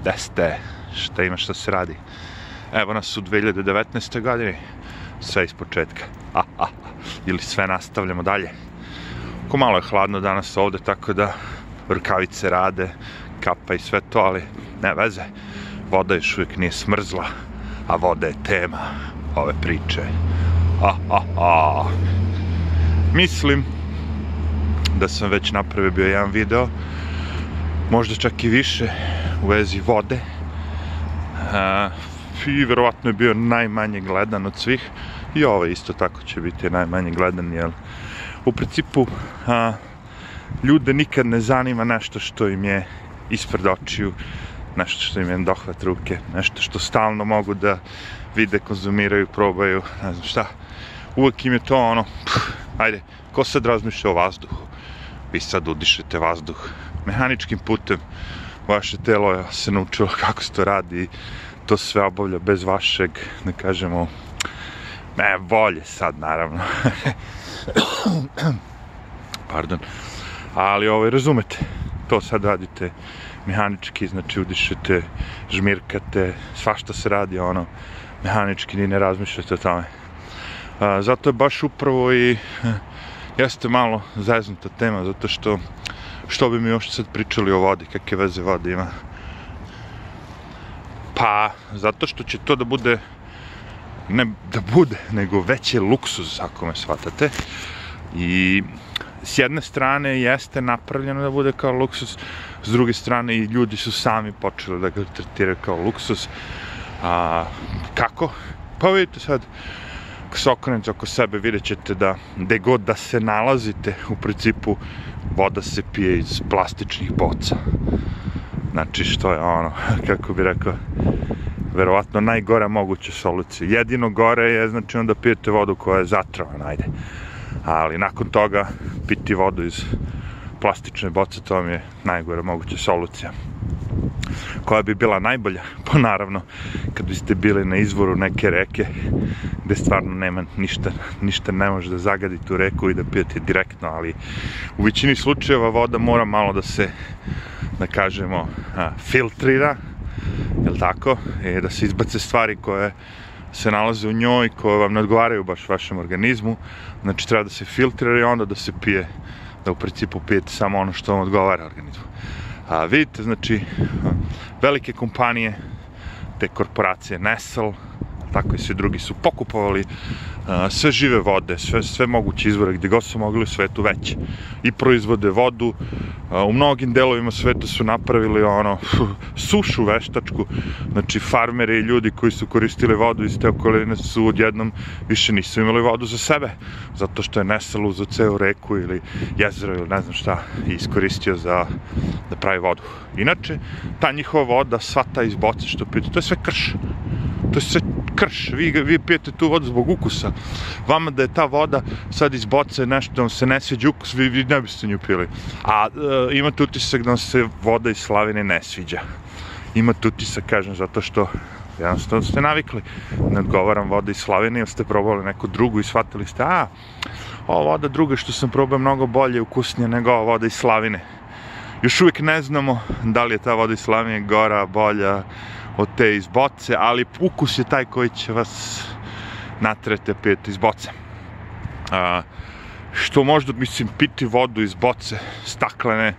Gde ste? Šta ima šta se radi? Evo nas u 2019. godini. Sve iz početka. Ha, ha. Ili sve nastavljamo dalje. Ko malo je hladno danas ovde, tako da rukavice rade, kapa i sve to, ali ne veze. Voda još uvijek nije smrzla, a voda je tema ove priče. Ha, ha, ha. Mislim da sam već napravio bio jedan video, možda čak i više u vezi vode. Uh, I verovatno je bio najmanje gledan od svih. I ovo isto tako će biti najmanje gledan, jer u principu a, ljude nikad ne zanima nešto što im je ispred očiju, nešto što im je dohvat ruke, nešto što stalno mogu da vide, konzumiraju, probaju, ne znam šta. Uvek im je to ono, pff, ajde, ko sad razmišlja o vazduhu? Vi sad udišete vazduh mehaničkim putem, vaše telo se naučilo kako se to radi, to sve obavlja bez vašeg, da kažemo, ne, volje sad, naravno. Pardon. Ali, ovaj, razumete, to sad radite mehanički, znači udišete, žmirkate, svašta se radi, ono, mehanički, ni ne razmišljate o tome. Zato je baš upravo i jeste malo zeznuta tema, zato što što bi mi još sad pričali o vodi, kakve veze vode ima. Pa, zato što će to da bude, ne da bude, nego veći luksuz, ako me shvatate. I s jedne strane jeste napravljeno da bude kao luksus, s druge strane i ljudi su sami počeli da ga tretiraju kao luksus. A, kako? Pa vidite sad, ako se okrenete oko sebe, vidjet ćete da gde god da se nalazite, u principu voda se pije iz plastičnih boca. Znači, što je ono, kako bi rekao, verovatno najgora moguća solucija. Jedino gore je, znači, onda pijete vodu koja je zatrovana, ajde. Ali nakon toga, piti vodu iz plastične boce, to vam je najgora moguća solucija koja bi bila najbolja, pa naravno kad biste bili na izvoru neke reke gde stvarno nema ništa, ništa ne može da zagadi tu reku i da pijete direktno, ali u većini slučajeva voda mora malo da se da kažemo a, filtrira jel tako, i da se izbace stvari koje se nalaze u njoj, koje vam ne odgovaraju baš vašem organizmu, znači treba da se filtrira i onda da se pije, da u principu pijete samo ono što vam odgovara organizmu. A, vidite, znači, velike kompanije, te korporacije Nestle, tako i svi drugi su pokupovali sve žive vode, sve, sve moguće izvore gdje god su mogli u svetu već i proizvode vodu. U mnogim delovima sveta su napravili ono sušu veštačku, znači farmeri i ljudi koji su koristili vodu iz te okoline su odjednom više nisu imali vodu za sebe, zato što je Nestle uzao ceo reku ili jezero ili ne znam šta iskoristio za da pravi vodu. Inače, ta njihova voda, sva ta iz boce što pijete, to je sve krš. To je sve krš, vi, vi pijete tu vodu zbog ukusa. Vama da je ta voda sad iz boce nešto da vam se ne sviđa ukus, vi, vi ne biste nju pili. A e, imate utisak da vam se voda iz slavine ne sviđa. Imate utisak, kažem, zato što jednostavno ste navikli. Ne odgovaram voda iz slavine, ili ste probali neku drugu i shvatili ste, a, ova voda druga što sam probao mnogo bolje, ukusnije nego ova voda iz slavine. Još uvijek ne znamo da li je ta voda iz slavine gora, bolja, od te iz boce, ali ukus je taj koji će vas natrete pijeti iz boce. A, što možda, mislim, piti vodu iz boce staklene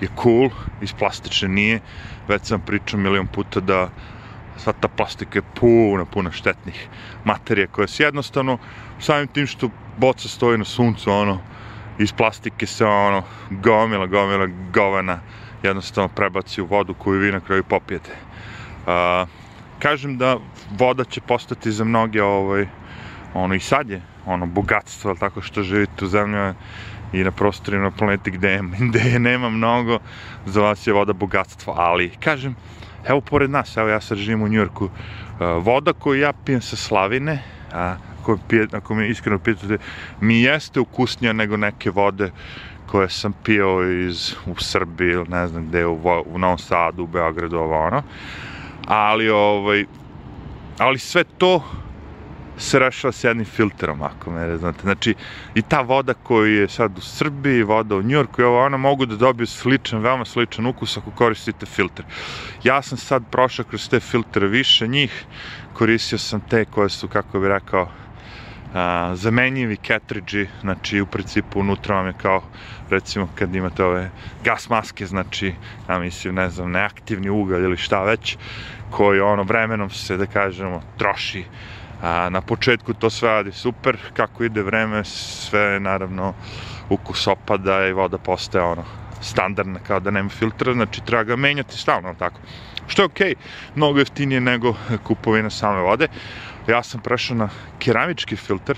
je cool, iz plastične nije. Već sam pričao milion puta da sva ta plastika je puno, puno štetnih materija koje se jednostavno samim tim što boca stoji na suncu, ono, iz plastike se ono, gomila, gomila, govana jednostavno prebaci u vodu koju vi na kraju popijete. A, kažem da voda će postati za mnoge ovaj, ono i sad je ono bogatstvo, tako što živite u zemlji i na prostorima na planeti gde gde je nema mnogo, za vas je voda bogatstvo, ali kažem, evo pored nas, evo ja sad živim u Njurku, voda koju ja pijem sa slavine, a, ako, pije, ako me iskreno pitate, mi jeste ukusnija nego neke vode koje sam pio iz, u Srbiji ili ne znam gde, u, u Novom Sadu, u Beogradu, ovo ono ali ovaj ali sve to se rešava s jednim filterom, ako me znate. Znači, i ta voda koju je sad u Srbiji, voda u Njurku i ovo, ona mogu da dobiju sličan, veoma sličan ukus ako koristite filter. Ja sam sad prošao kroz te filtere više njih, koristio sam te koje su, kako bih rekao, a, zamenjivi cartridge znači u principu unutra vam je kao recimo kad imate ove gas maske, znači ja mislim ne znam neaktivni ugalj ili šta već koji ono vremenom se da kažemo troši. A, na početku to sve radi super kako ide vreme sve naravno ukus opada i voda postaje ono standardna kao da nema filtra znači treba ga menjati stalno tako? Što je okej, okay, mnogo jeftinije nego kupovina same vode ja sam prešao na keramički filter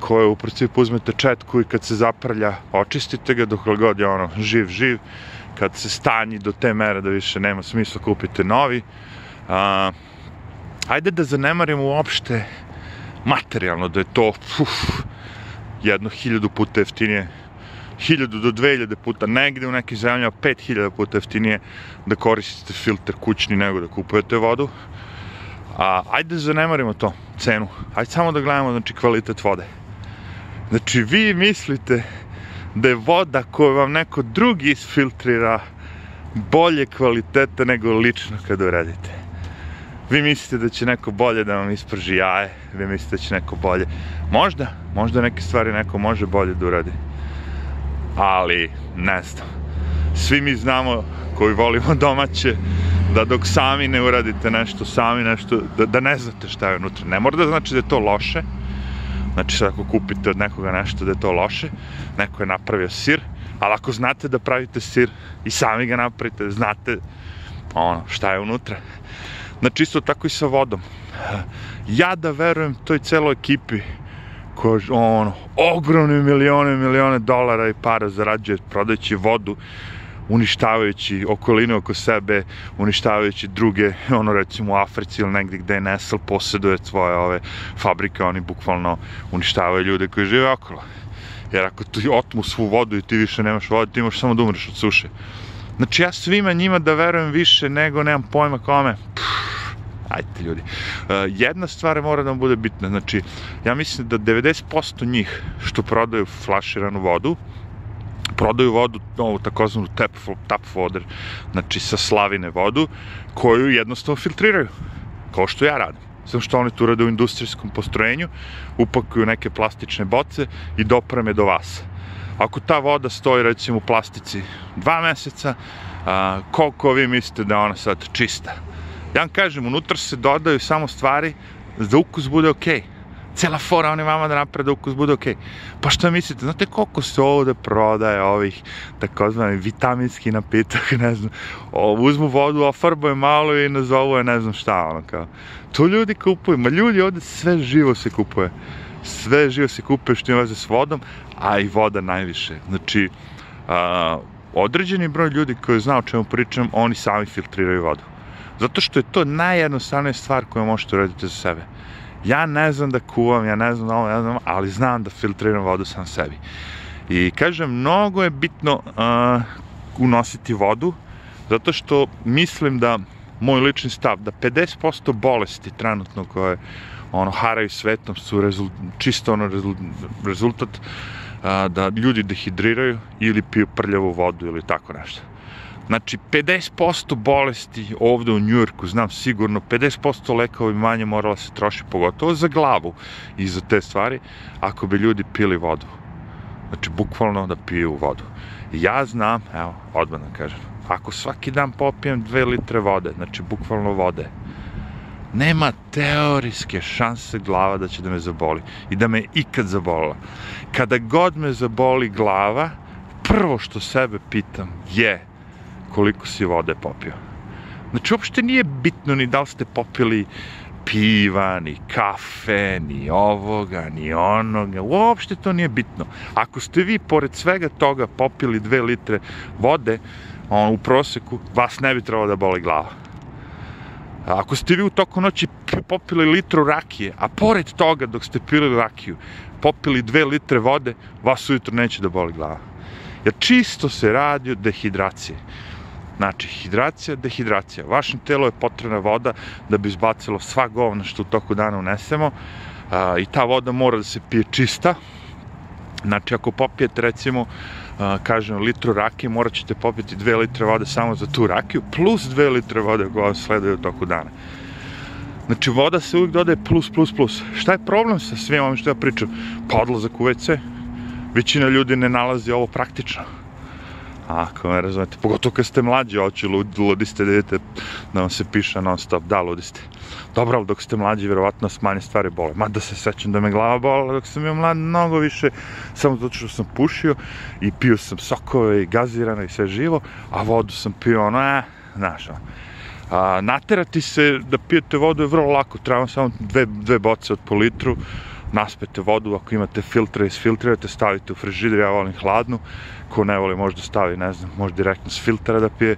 koje u principu uzmete četku i kad se zaprlja očistite ga dok god je ono živ živ. Kad se stanji do te mere da više nema smisla kupite novi. A, ajde da zanemarimo uopšte materijalno da je to uf, jedno hiljadu puta jeftinije. Hiljadu do dve hiljade puta negde u nekim zemljama pet hiljada puta jeftinije da koristite filter kućni nego da kupujete vodu A, ajde da zanemarimo to, cenu. Ajde samo da gledamo, znači, kvalitet vode. Znači, vi mislite da je voda koju vam neko drugi isfiltrira bolje kvalitete nego lično kad uradite. Vi mislite da će neko bolje da vam isprži jaje, vi mislite da će neko bolje. Možda, možda neke stvari neko može bolje da uradi. Ali, ne znam. Svi mi znamo koji volimo domaće, da dok sami ne uradite nešto, sami nešto, da, da ne znate šta je unutra. Ne mora da znači da je to loše, znači sad ako kupite od nekoga nešto da je to loše, neko je napravio sir, ali ako znate da pravite sir i sami ga napravite, znate ono, šta je unutra. Znači isto tako i sa vodom. Ja da verujem toj celoj ekipi koja ono, ogromne milione milione dolara i para zarađuje prodajući vodu uništavajući okolinu oko sebe, uništavajući druge, ono recimo u Africi ili negdje gde Nestle posjeduje svoje ove fabrike, oni bukvalno uništavaju ljude koji žive okolo. Jer ako ti otmu svu vodu i ti više nemaš vode, ti imaš samo da umreš od suše. Znači ja svima njima da verujem više nego nemam pojma kome. Pff, ajte ljudi. Uh, jedna stvar mora da vam bude bitna. Znači, ja mislim da 90% njih što prodaju flaširanu vodu, prodaju vodu, ovu takozvanu tap, tap water, znači sa slavine vodu, koju jednostavno filtriraju, kao što ja radim. Samo što oni tu rade u industrijskom postrojenju, upakuju neke plastične boce i dopreme do vas. Ako ta voda stoji recimo u plastici dva meseca, a, koliko vi mislite da je ona sad čista? Ja vam kažem, unutra se dodaju samo stvari da ukus bude okej. Okay cela fora oni vama da naprede da ukus bude okej. Okay. Pa šta mislite, znate koliko se ovde prodaje ovih takozvani vitaminski napitak, ne znam, o, uzmu vodu, ofarbuje malo i nazovu je ne znam šta, ono kao. To ljudi kupuju, ma ljudi ovde sve živo se kupuje. Sve živo se kupuje što ima veze s vodom, a i voda najviše. Znači, a, određeni broj ljudi koji zna o čemu pričam, oni sami filtriraju vodu. Zato što je to najjednostavnija stvar koju možete uraditi za sebe ja ne znam da kuvam, ja ne znam da ovo, ja znam, ali znam da filtriram vodu sam sebi. I kažem, mnogo je bitno uh, unositi vodu, zato što mislim da, moj lični stav, da 50% bolesti trenutno koje ono, haraju svetom su rezult, čisto ono rezult, rezultat uh, da ljudi dehidriraju ili piju prljavu vodu ili tako nešto. Znači, 50% bolesti ovde u Njujorku, znam sigurno, 50% lekova manje morala se troši, pogotovo za glavu i za te stvari, ako bi ljudi pili vodu. Znači, bukvalno da piju vodu. Ja znam, evo, odmah da kažem, ako svaki dan popijem 2 litre vode, znači, bukvalno vode, nema teorijske šanse glava da će da me zaboli i da me ikad zabolila. Kada god me zaboli glava, prvo što sebe pitam je koliko si vode popio. Znači, uopšte nije bitno ni da li ste popili piva, ni kafe, ni ovoga, ni onoga, uopšte to nije bitno. Ako ste vi, pored svega toga, popili dve litre vode, on, u proseku, vas ne bi trebalo da boli glava. Ako ste vi u toku noći popili litru rakije, a pored toga, dok ste pili rakiju, popili dve litre vode, vas ujutro neće da boli glava. Jer čisto se radi o dehidraciji. Znači, hidracija, dehidracija. Vašem telu je potrebna voda da bi izbacilo sva govna što u toku dana unesemo. a, i ta voda mora da se pije čista. Znači, ako popijete, recimo, a, kažem, litru rakije, morat ćete popiti 2 litre vode samo za tu rakiju, plus 2 litre vode koja vam sledaju u toku dana. Znači, voda se uvijek dodaje plus, plus, plus. Šta je problem sa svim ovim što ja pričam? Pa odlazak u WC. Većina ljudi ne nalazi ovo praktično. Ako me razumete, pogotovo kad ste mlađi, oći ludi, ludi ste da vidite da vam se piše non stop, da, ludi ste. Dobro, ali dok ste mlađi, vjerovatno s manje stvari bole. Mada se sećam da me glava bola, dok sam bio mlad, mnogo više, samo zato što sam pušio i pio sam sokove i gazirano i sve živo, a vodu sam pio ono, eh, znaš, ono. A, naterati se da pijete vodu je vrlo lako, treba samo dve, dve boce od po litru, naspete vodu, ako imate filtre, isfiltrirate, stavite u frižider, ja volim hladnu, ko ne voli možda stavi, ne znam, može direktno s filtera da pije,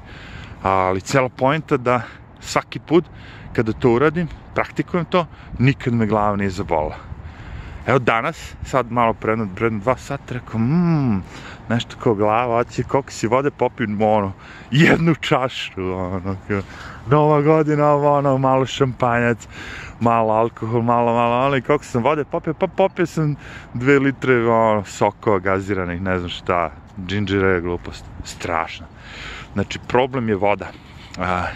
ali cela pojenta da svaki put kada to uradim, praktikujem to, nikad me glava nije zabola. Evo danas, sad malo pre jedno, pre jedno dva sata, rekao, mmm, nešto kao glava, oće, koliko si vode popim, ono, jednu čašu, ono, kao, nova godina, ono, malo šampanjac, malo alkohol, malo, malo, ono, i koliko sam vode popio, pa popio sam dve litre, ono, sokova gaziranih, ne znam šta, džinđira je glupost, strašno. Znači, problem je voda. A,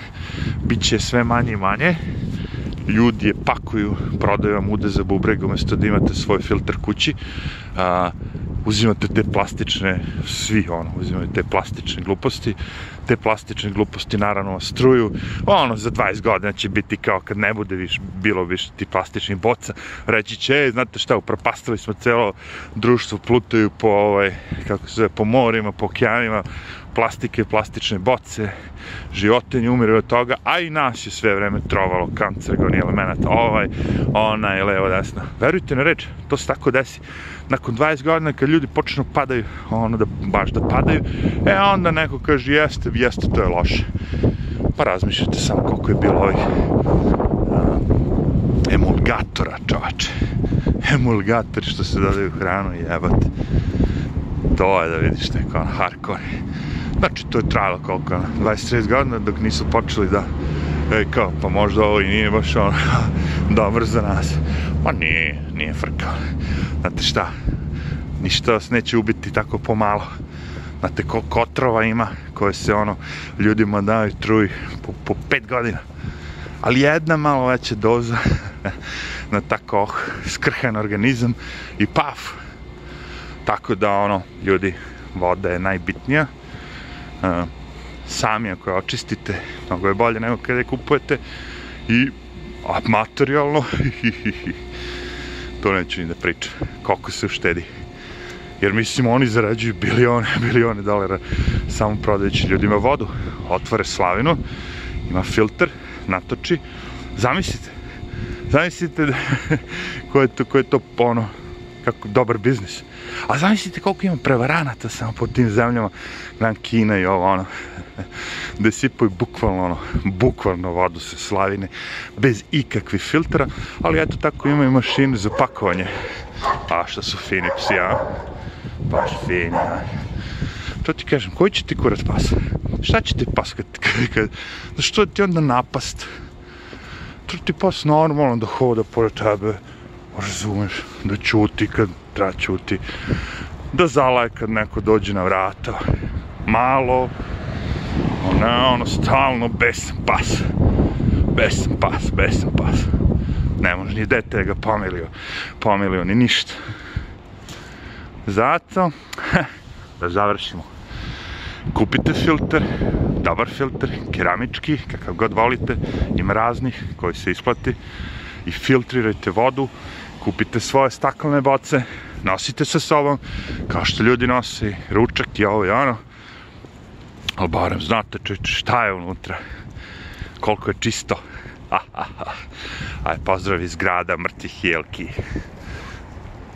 Biće sve manje i manje, ljudi je pakuju, prodaju vam ude za bubreg umjesto da imate svoj filter kući. A, uzimate te plastične, svi ono, uzimaju te plastične gluposti, te plastične gluposti naravno struju, ono, za 20 godina će biti kao kad ne bude više, bilo više ti plastičnih boca, reći će, e, znate šta, upropastili smo celo društvo, plutaju po, ovaj, kako se zove, po morima, po okeanima, plastike, plastične boce, životinje umiru od toga, a i nas je sve vreme trovalo kancerogoni elemenata, ovaj, onaj, levo, desno. Verujte na reč, to se tako desi. Nakon 20 godina kad ljudi počnu padaju, ono da baš da padaju, e onda neko kaže jeste, jeste, to je loše. Pa razmišljate samo koliko je bilo ovih emulgatora, čovače. Emulgatori što se dodaju hranu, jebate. To je da vidiš neko on hardcore. Znači, to je trajalo koliko, 23 godina dok nisu počeli da e, kao, pa možda ovo i nije baš ono dobro za nas. Ma nije, nije frka. Znate šta, ništa vas neće ubiti tako pomalo. Znate koliko otrova ima koje se ono ljudima daju truj po, po pet godina. Ali jedna malo veća doza na tako oh, skrhen organizam i paf. Tako da ono, ljudi, voda je najbitnija. Uh, sami ako je očistite, mnogo je bolje nego kada je kupujete. I a materijalno to neću ni da pričam koliko se uštedi. Jer mislim oni zarađuju bilione, bilione dolara samo prodajući ljudima vodu. Otvore slavinu ima filter, natoči. Zamislite zamislite ko je to, ko je to ono kako dobar biznis. A zamislite koliko ima prevaranata samo po tim zemljama, Gran Kina i ovo, ono, da sipaju bukvalno, ono, bukvalno vodu sa slavine, bez ikakvih filtra, ali eto tako imaju mašine za pakovanje. A što su fini psi, a? Baš fini, a? To ti kažem, koji će ti kurac pas? Šta će ti pas kad, kad, kad, što ti onda napast? To ti pas normalno da hoda pored tebe, razumeš, da čuti kad treba čuti, da zalaje kad neko dođe na vrata, malo, ono, ono, stalno, besan pas, besan pas, besan pas, ne može ni dete ga pomilio, pomilio ni ništa. Zato, da završimo, kupite filter, dobar filter, keramički, kakav god volite, ima raznih koji se isplati, i filtrirajte vodu, kupite svoje staklene boce, nosite sa sobom, kao što ljudi nosi ručak i ovo i ono, ali barem znate čuče šta je unutra, koliko je čisto. Aj, pozdrav iz grada mrtvih jelki.